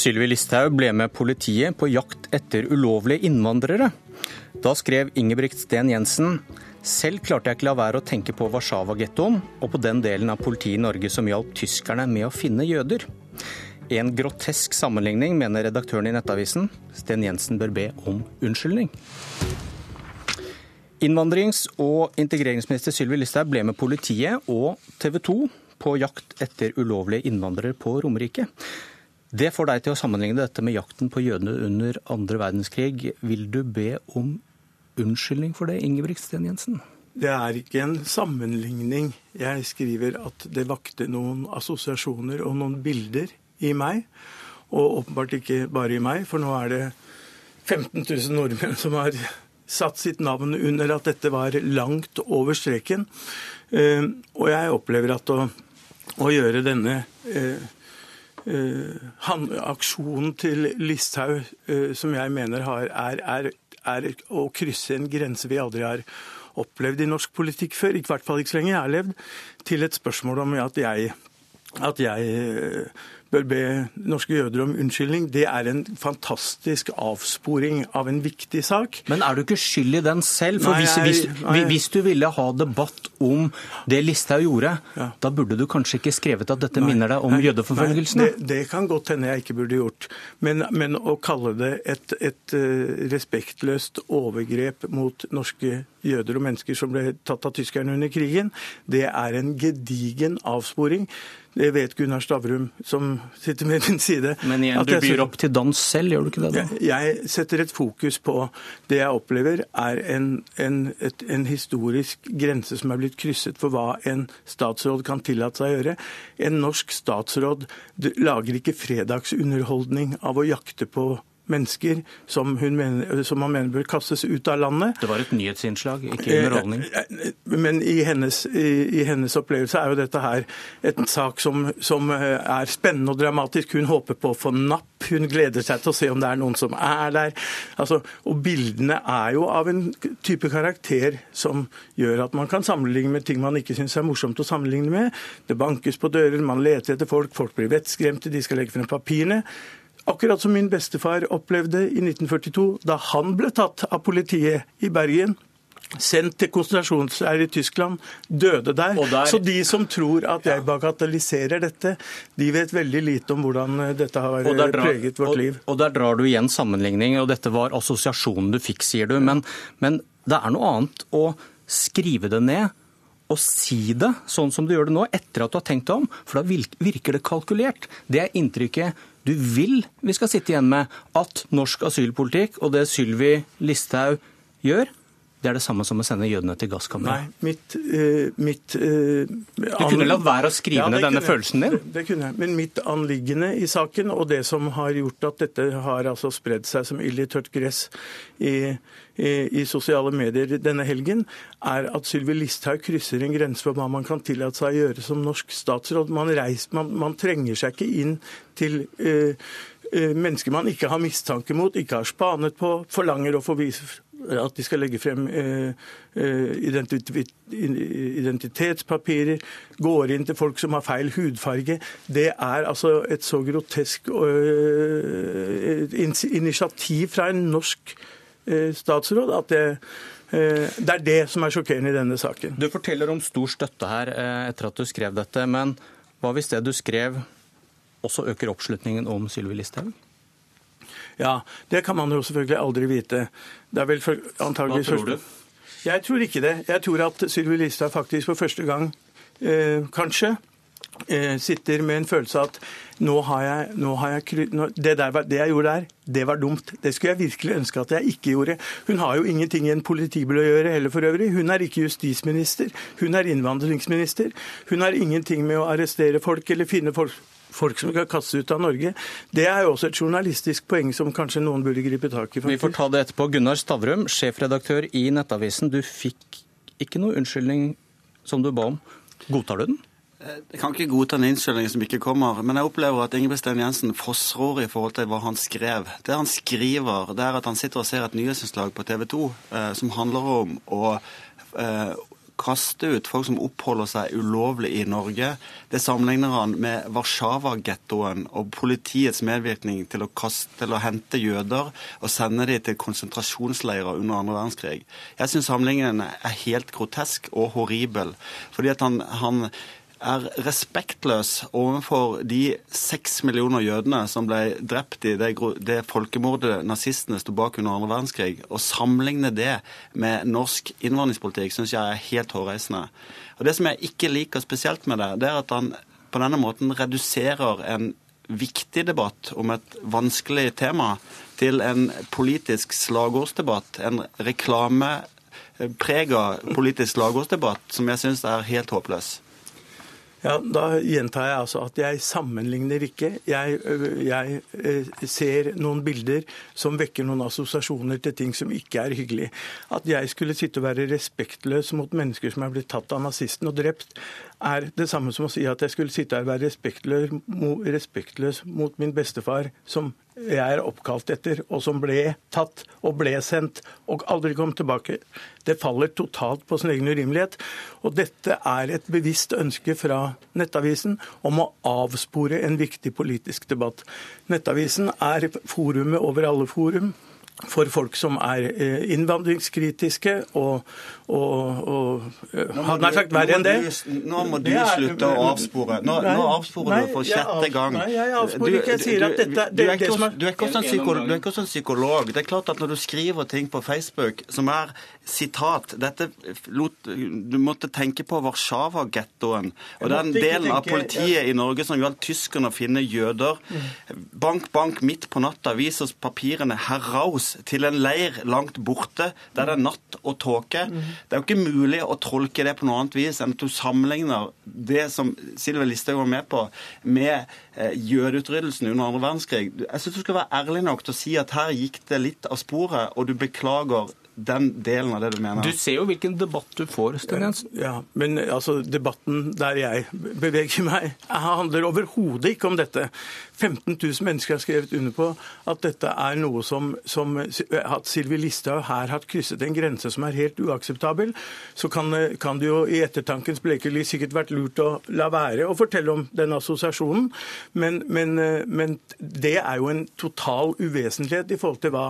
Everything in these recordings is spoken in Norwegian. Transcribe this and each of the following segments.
Sylvi Listhaug ble med politiet på jakt etter ulovlige innvandrere. Da skrev Ingebrigt Sten Jensen selv klarte jeg ikke la være å tenke på Warszawa-gettoen og på den delen av politiet i Norge som hjalp tyskerne med å finne jøder. En grotesk sammenligning, mener redaktøren i Nettavisen. Sten Jensen bør be om unnskyldning. Innvandrings- og integreringsminister Sylvi Listhaug ble med politiet og TV 2 på jakt etter ulovlige innvandrere på Romerike. Det får deg til å sammenligne dette med jakten på jødene under andre verdenskrig. Vil du be om unnskyldning for det, Ingebrigt Sten Jensen? Det er ikke en sammenligning. Jeg skriver at det vakte noen assosiasjoner og noen bilder i meg. Og åpenbart ikke bare i meg, for nå er det 15 000 nordmenn som har satt sitt navn under at dette var langt over streken. Eh, og jeg opplever at å, å gjøre denne eh, eh, aksjonen til Listhaug, som jeg mener har, er, er, er, å krysse en grense vi aldri har opplevd i norsk politikk før, i hvert fall ikke så lenge jeg har levd, til et spørsmål om at jeg, at jeg bør be norske jøder om unnskyldning, det er en fantastisk avsporing av en viktig sak. Men er du ikke skyld i den selv? For nei, hvis, hvis, hvis, du ville ha debatt om det Listhaug gjorde, ja. da burde du kanskje ikke skrevet at dette nei, minner deg om jødeforfølgelsene? Det, det, kan godt hende jeg ikke burde gjort. Men, men å kalle det et, et uh, respektløst overgrep mot norske jøder og mennesker som ble tatt av tyskerne under krigen, det er en gedigen avsporing. Det vet Gunnar Stavrum, som sitter med min side. Men igjen, du byr opp til dans selv, gjør du ikke det da? Jeg setter et fokus på det jeg opplever er en, en, et, en historisk grense som er blitt krysset for hva en statsråd kan tillate seg å gjøre. En norsk statsråd lager ikke fredagsunderholdning av å jakte på mennesker som, mener, som, man mener bør kastes ut av landet. Det var et nyhetsinnslag, ikke underholdning? Eh, eh, men i hennes, i, i hennes, opplevelse er jo dette her en sak som, som, eh, er spennende og dramatisk. Hun håper på å få napp, hun gleder seg til å se om det er noen som er der. Altså, og bildene er jo av en type karakter som gjør at man kan sammenligne med ting man ikke syns er morsomt å sammenligne med. Det bankes på dører, man leter etter folk, folk blir vettskremte, de skal legge frem papirene. Akkurat som min bestefar opplevde i 1942, da han ble tatt av politiet i Bergen. Sendt til konsentrasjonsleir i Tyskland, døde der. der. Så de som tror at jeg bagatelliserer dette, de vet veldig lite om hvordan eh, dette har drar, preget vårt liv. Og, og, der drar du igjen sammenligning, og dette var assosiasjonen du fikk, sier du. Men, men det er noe annet å skrive det ned og si det sånn som du gjør det nå, etter at du har tenkt deg om. For da virker det kalkulert. Det er inntrykket du vil vi skal sitte igjen med at norsk asylpolitikk og det Sylvi Listhaug gjør, det er det samme som å sende jødene til gasskammeret. Nei, mitt, uh, mitt uh, Du kunne latt være å skrive ja, ned denne kunne, følelsen din? Det, det kunne jeg. Men mitt anliggende i saken, og det som har gjort at dette har altså spredd seg som ild i tørt gress i, i, i, sosiale medier denne helgen, er at Sylvi Listhaug krysser en grense for hva man kan tillate seg å gjøre som norsk statsråd. Man, reiser, man, man trenger seg ikke inn til uh, mennesker man ikke har mistanke mot, ikke har spanet på, forlanger å få vise at de skal legge frem eh, eh, identitetspapirer, går inn til folk som har feil hudfarge. Det er altså et så grotesk eh, initiativ fra en norsk statsråd at det det er det som er sjokkerende i denne saken. Du forteller om stor støtte her etter at du skrev dette, men hva hvis det du skrev også øker oppslutningen om Sylvi Listhaug? Ja, det kan man jo selvfølgelig aldri vite. Det er vel for, Hva tror du? Jeg tror ikke det. Jeg tror at Sylvi Listhaug faktisk for første gang, eh, kanskje, eh, sitter med en følelse av at nå har jeg, nå har jeg nå, det, der, det, jeg gjorde der, det var dumt. Det skulle jeg virkelig ønske at jeg ikke gjorde. Hun har jo ingenting i en politibil å gjøre heller for øvrig. Hun er ikke justisminister, hun er innvandringsminister. Hun har ingenting med å arrestere folk eller finne folk folk som skal kastes ut av Norge. Det er jo også et journalistisk poeng som kanskje noen burde gripe tak i. Faktisk. Vi får ta det etterpå. Gunnar Stavrum, sjefredaktør i Nettavisen. Du fikk ikke noe unnskyldning som du ba om. Godtar du den? Jeg kan ikke godta en innskyldning som ikke kommer, men jeg opplever at Ingebrigt Sten Jensen fossrår i forhold til hva han skrev. Det han skriver, det er at han sitter og ser et nyhetsinnslag på TV 2 eh, som handler om å eh, kaste ut folk som oppholder seg ulovlig i Norge. Det sammenligner han med Warszawa-gettoen og politiets medvirkning til å, kaste, til å hente jøder og sende dem til konsentrasjonsleirer under andre verdenskrig. Jeg syns sammenligningen er helt grotesk og horribel. fordi at han, han er respektløs overfor de seks millioner jødene som ble drept i det, det folkemordet nazistene sto bak under andre verdenskrig. Å sammenligne det med norsk innvandringspolitikk syns jeg er helt hårreisende. Og Det som jeg ikke liker spesielt med det, det er at han på denne måten reduserer en viktig debatt om et vanskelig tema til en politisk slagordsdebatt, en reklameprega politisk slagordsdebatt som jeg syns er helt håpløs. Ja, Da gjentar jeg altså at jeg sammenligner ikke. Jeg, jeg, ser noen bilder som vekker noen assosiasjoner til ting som ikke er hyggelig. At jeg skulle sitte og være respektløs mot mennesker som er blitt tatt av nazisten og drept, er det samme som å si at jeg skulle sitte og være respektløs, respektløs mot min bestefar, som jeg er oppkalt etter, og som ble tatt og ble sendt og aldri kom tilbake. Det faller totalt på sin egen urimelighet. Og dette er et bevisst ønske fra Nettavisen om å avspore en viktig politisk debatt. Nettavisen er forumet over alle forum for folk som er eh, innvandringskritiske og, og, og hadde nær sagt verre enn det. Nå må du slutte å avspore. Nå, nei, nå avsporer du for sjette gang. Nei, jeg avsporer ikke. Jeg sier at dette Du er ikke også en psykolog. Det er klart at når du skriver ting på Facebook som er sitat dette lot, Du måtte tenke på Warszawa-gettoen og den delen av politiet i Norge som gjaldt tyskerne å finne jøder. Bank, bank midt på natta, vis oss papirene. Til en leir langt borte der det er natt og tåke. Det er jo ikke mulig å tolke det på noe annet vis enn at du sammenligner det som Sylvi Listhaug var med på, med eh, jødeutryddelsen under andre verdenskrig. Jeg syns du skal være ærlig nok til å si at her gikk det litt av sporet, og du beklager den delen av det du mener. Du ser jo hvilken debatt du får, Sten Jensen. Ja, men altså, debatten der jeg beveger meg, handler overhodet ikke om dette. 15 000 mennesker har skrevet under på at dette er noe som, som at Sylvi Listhaug her har krysset en grense som er helt uakseptabel. Så kan, kan det jo i ettertankens bleke lys sikkert vært lurt å la være å fortelle om den assosiasjonen, men, men, men det er jo en total uvesentlighet i forhold til hva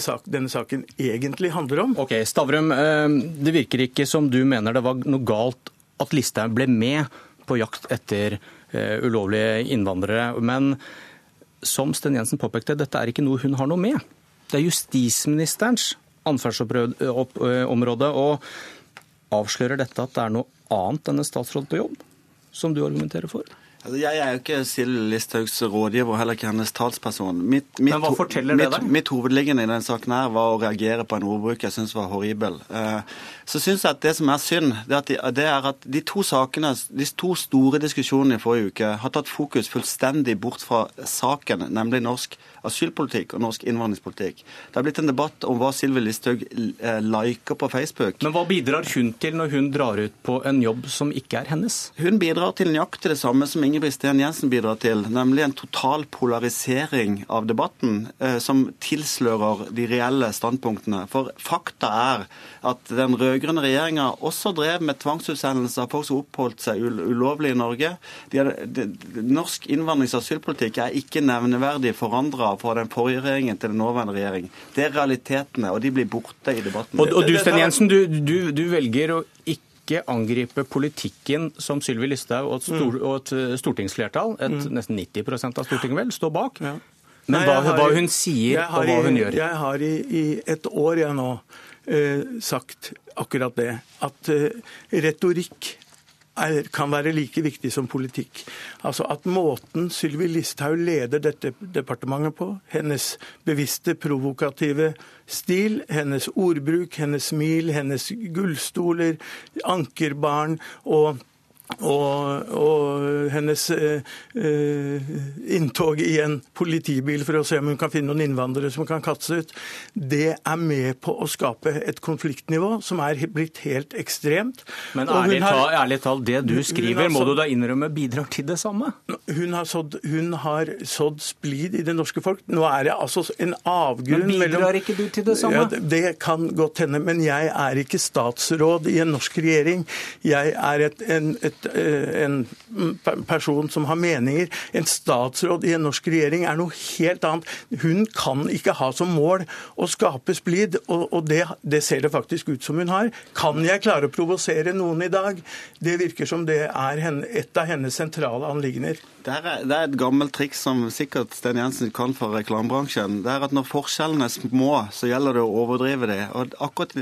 sak, denne saken egentlig handler om. Ok, Stavrum, eh, det virker ikke som du mener det var noe galt at Listhaug ble med på jakt etter eh, ulovlige innvandrere. Men som Sten Jensen påpekte, dette er ikke noe hun har noe med. Det er justisministerens ansvarsområde. Og avslører dette at det er noe annet enn en statsråd på jobb, som du argumenterer for? Altså, jeg er jo ikke Silje Listhaugs rådgiver heller ikke hennes talsperson. Mitt, mitt, Men hva forteller det deg? Mitt hovedliggende i denne saken her var å reagere på en ordbruk jeg syns var horribel. Eh, så syns jeg at det som er synd, det er, de, det er at de to sakene, de to store diskusjonene i forrige uke har tatt fokus fullstendig bort fra saken, nemlig norsk asylpolitikk og norsk innvandringspolitikk. Det har blitt en debatt om hva Sylvi Listhaug eh, liker på Facebook. Men hva bidrar hun til når hun drar ut på en jobb som ikke er hennes? Hun bidrar til nøyaktig det samme som Ingebrigt Sten Jensen bidrar til, nemlig en total polarisering av debatten eh, som tilslører de reelle standpunktene. For fakta er at den rød-grønne regjeringa også drev med tvangsutsendelse av folk som oppholdt seg ulovlig i Norge. De er, de, norsk innvandrings- og asylpolitikk er ikke nevneverdig forandra fra den forrige regjeringen til den nåværende regjering. Det er realitetene, og de blir borte i debatten. Og, og du, Sten Jensen, du, du, du velger å ikke angripe politikken som Sylvi Listhaug og, stor, og, et mm. stortingsflertall, et, mm. nesten 90 av Stortinget vel, står bak. Ja. Men Nei, hva, har, hva, hun sier og hva hun gjør. Jeg har i, i et år jeg nå eh, sagt akkurat det. At eh, retorikk er, kan være like viktig som politikk. Altså At måten Sylvi Listhaug leder dette departementet på, hennes bevisste, provokative stil, hennes ordbruk, hennes smil, hennes gullstoler, ankerbarn og og, og hennes eh, eh, inntog i en politibil for å se om hun kan finne noen innvandrere som kan kaste ut, det er med på å skape et konfliktnivå som er blitt helt ekstremt. Men ærlig, har, ærlig talt, det du skriver, må du da innrømme bidrar til det samme? Hun har sådd, hun har sådd splid i det norske folk. Nå er det altså en avgrunn mellom Men bidrar ikke du til det samme? Ja, det kan godt hende, men jeg er ikke statsråd i en norsk regjering. Jeg er et, en, et en person som har meninger. En statsråd i en norsk regjering er noe helt annet. Hun kan ikke ha som mål å skape splid, og det, det ser det faktisk ut som hun har. Kan jeg klare å provosere noen i dag? Det virker som det er et av hennes sentrale anliggender. Det er, det er, et gammelt triks som sikkert Sten Jensen kan fra reklamebransjen. Det er at når forskjellene er små, så gjelder det å overdrive det. Og akkurat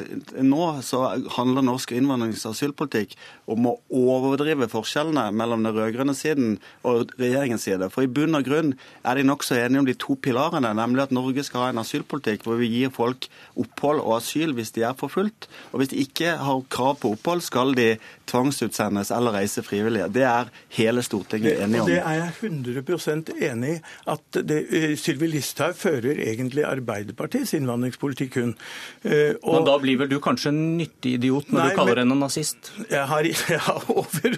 nå så handler norsk innvandrings- og asylpolitikk om å overdrive forskjellene mellom den rød-grønne siden og regjeringens side. For i bunn og grunn er de nokså enige om de to pilarene, nemlig at Norge skal ha en asylpolitikk hvor vi gir folk opphold og asyl hvis de er forfulgt. Og hvis de ikke har krav på opphold, skal de tvangsutsendes eller reise frivillige. Det er hele Stortinget enig om Det er jeg 100% enig i at det, eh, Sylvi Listhaug fører egentlig Arbeiderpartiets innvandringspolitikk, hun. Eh, og, men da blir vel du kanskje en nyttig idiot når nei, du kaller henne nazist? Jeg har, jeg har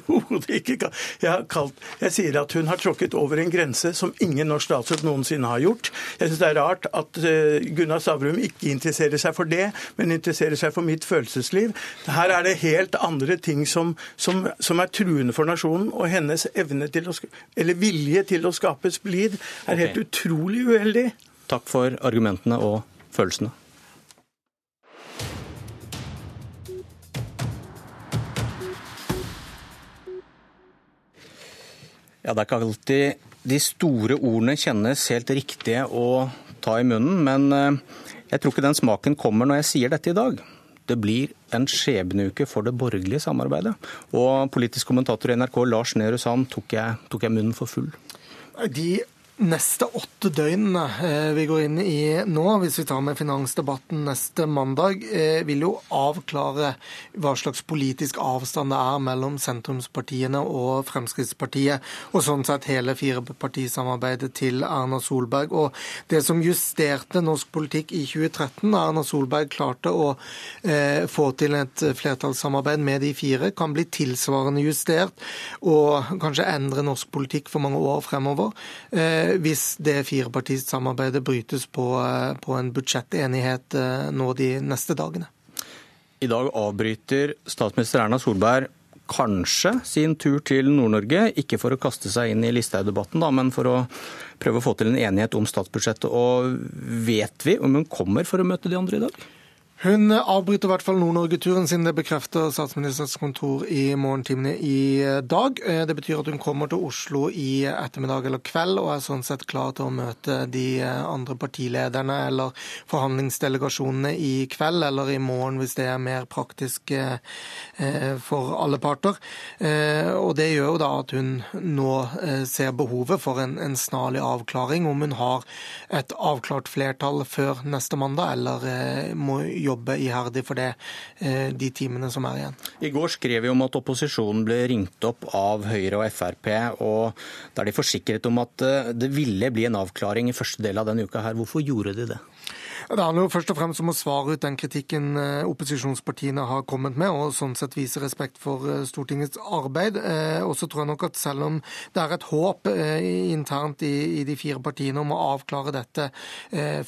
overhodet ikke jeg, har kalt, jeg sier at hun har tråkket over en grense som ingen norsk statsråd noensinne har gjort. Jeg syns det er rart at eh, Gunnar Stavrum ikke interesserer seg for det, men interesserer seg for mitt følelsesliv. Her er det helt andre ting som, som, som er truende for nasjonen, og hennes evne til å eller vilje til å skape splid, er helt okay. utrolig uheldig. Takk for argumentene og følelsene. Ja, Det er ikke alltid de store ordene kjennes helt riktige å ta i munnen, men eh, jeg tror ikke den smaken kommer når jeg sier dette i dag. Det blir en skjebneuke for det borgerlige samarbeidet. Og politisk kommentator i NRK Lars Nehru Sand tok jeg, tok jeg munnen for full. De neste åtte døgnene eh, vi går inn i nå, hvis vi tar med finansdebatten neste mandag, eh, vil jo avklare hva slags politisk avstand det er mellom sentrumspartiene og Fremskrittspartiet, og sånn sett hele firepartisamarbeidet til Erna Solberg. Og det som justerte norsk politikk i 2013, da Erna Solberg klarte å eh, få til et flertallssamarbeid med de fire, kan bli tilsvarende justert og kanskje endre norsk politikk for mange år fremover. Hvis det firepartisamarbeidet brytes på, eh, på en budsjettenighet eh, nå de neste dagene. I dag avbryter statsminister Erna Solberg kanskje sin tur til Nord-Norge, ikke for å kaste seg inn i Listhaug-debatten, men for å prøve å få til en enighet om statsbudsjettet. Og vet vi om hun kommer for å møte de andre i dag? Hun avbryter i hvert fall Nord-Norge-turen sin, det bekrefter statsministerens kontor i morgentimene i dag. Eh, det betyr at hun kommer til Oslo i ettermiddag eller kveld, og er sånn sett klar til å møte de andre partilederne eller forhandlingsdelegasjonene i kveld eller i morgen, hvis det er mer praktisk eh, for alle parter. Eh, og det gjør jo da at hun nå ser behovet for en snarlig avklaring, om hun har et avklart flertall før neste mandag, eller må jobbe jobbe iherdig for det eh, de timene som er igjen. I går skrev vi om at opposisjonen ble ringt opp av Høyre og Frp, og der de forsikret om at eh, det ville bli en avklaring i første del av denne uka her. Hvorfor gjorde de det? Det handler jo først og fremst om å svare ut den kritikken eh, opposisjonspartiene har kommet med, og sånn sett vise respekt for eh, Stortingets arbeid. Eh, og så tror jeg nok at selv om det er et håp internt i de fire partiene om å avklare dette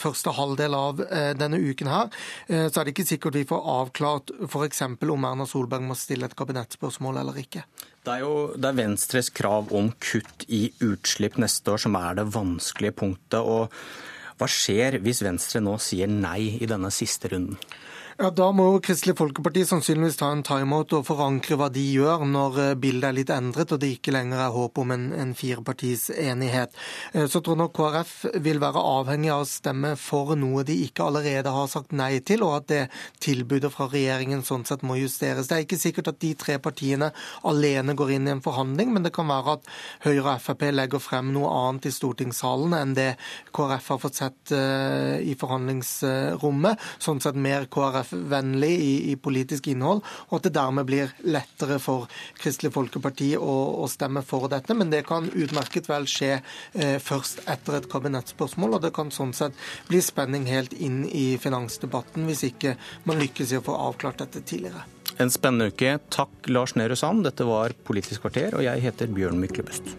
første halvdel av denne uken her, så er det ikke sikkert vi får avklart f.eks. om Erna Solberg må stille et kabinettspørsmål eller ikke. Det er jo det er Venstres krav om kutt i utslipp neste år som er det vanskelige punktet. og hva skjer hvis Venstre nå sier nei i denne siste runden? Ja, Da må jo Kristelig Folkeparti sannsynligvis ta en timeout og forankre hva de gjør når eh, bildet er litt endret og det ikke lenger er håp om en, en firepartis enighet. Eh, så tror nok KrF vil være avhengig av å stemme for noe de ikke allerede har sagt nei til, og at det tilbudet fra regjeringen sånn sett må justeres. Det er ikke sikkert at de tre partiene alene går inn i en forhandling, men det kan være at Høyre og Frp legger frem noe annet i stortingssalen enn det KrF har fått sett uh, i forhandlingsrommet. Sånn sett mer KrF KrF-vennlig i, i, politisk innhold, og at det dermed blir lettere for Kristelig Folkeparti å, å stemme for dette. Men det kan utmerket vel skje eh, først etter et kabinettspørsmål, og det kan sånn sett bli spenning helt inn i finansdebatten hvis ikke man lykkes i å få avklart dette tidligere. En spennende uke. Takk, Lars Nehru Sand. Dette var Politisk kvarter, og jeg heter Bjørn Myklebust.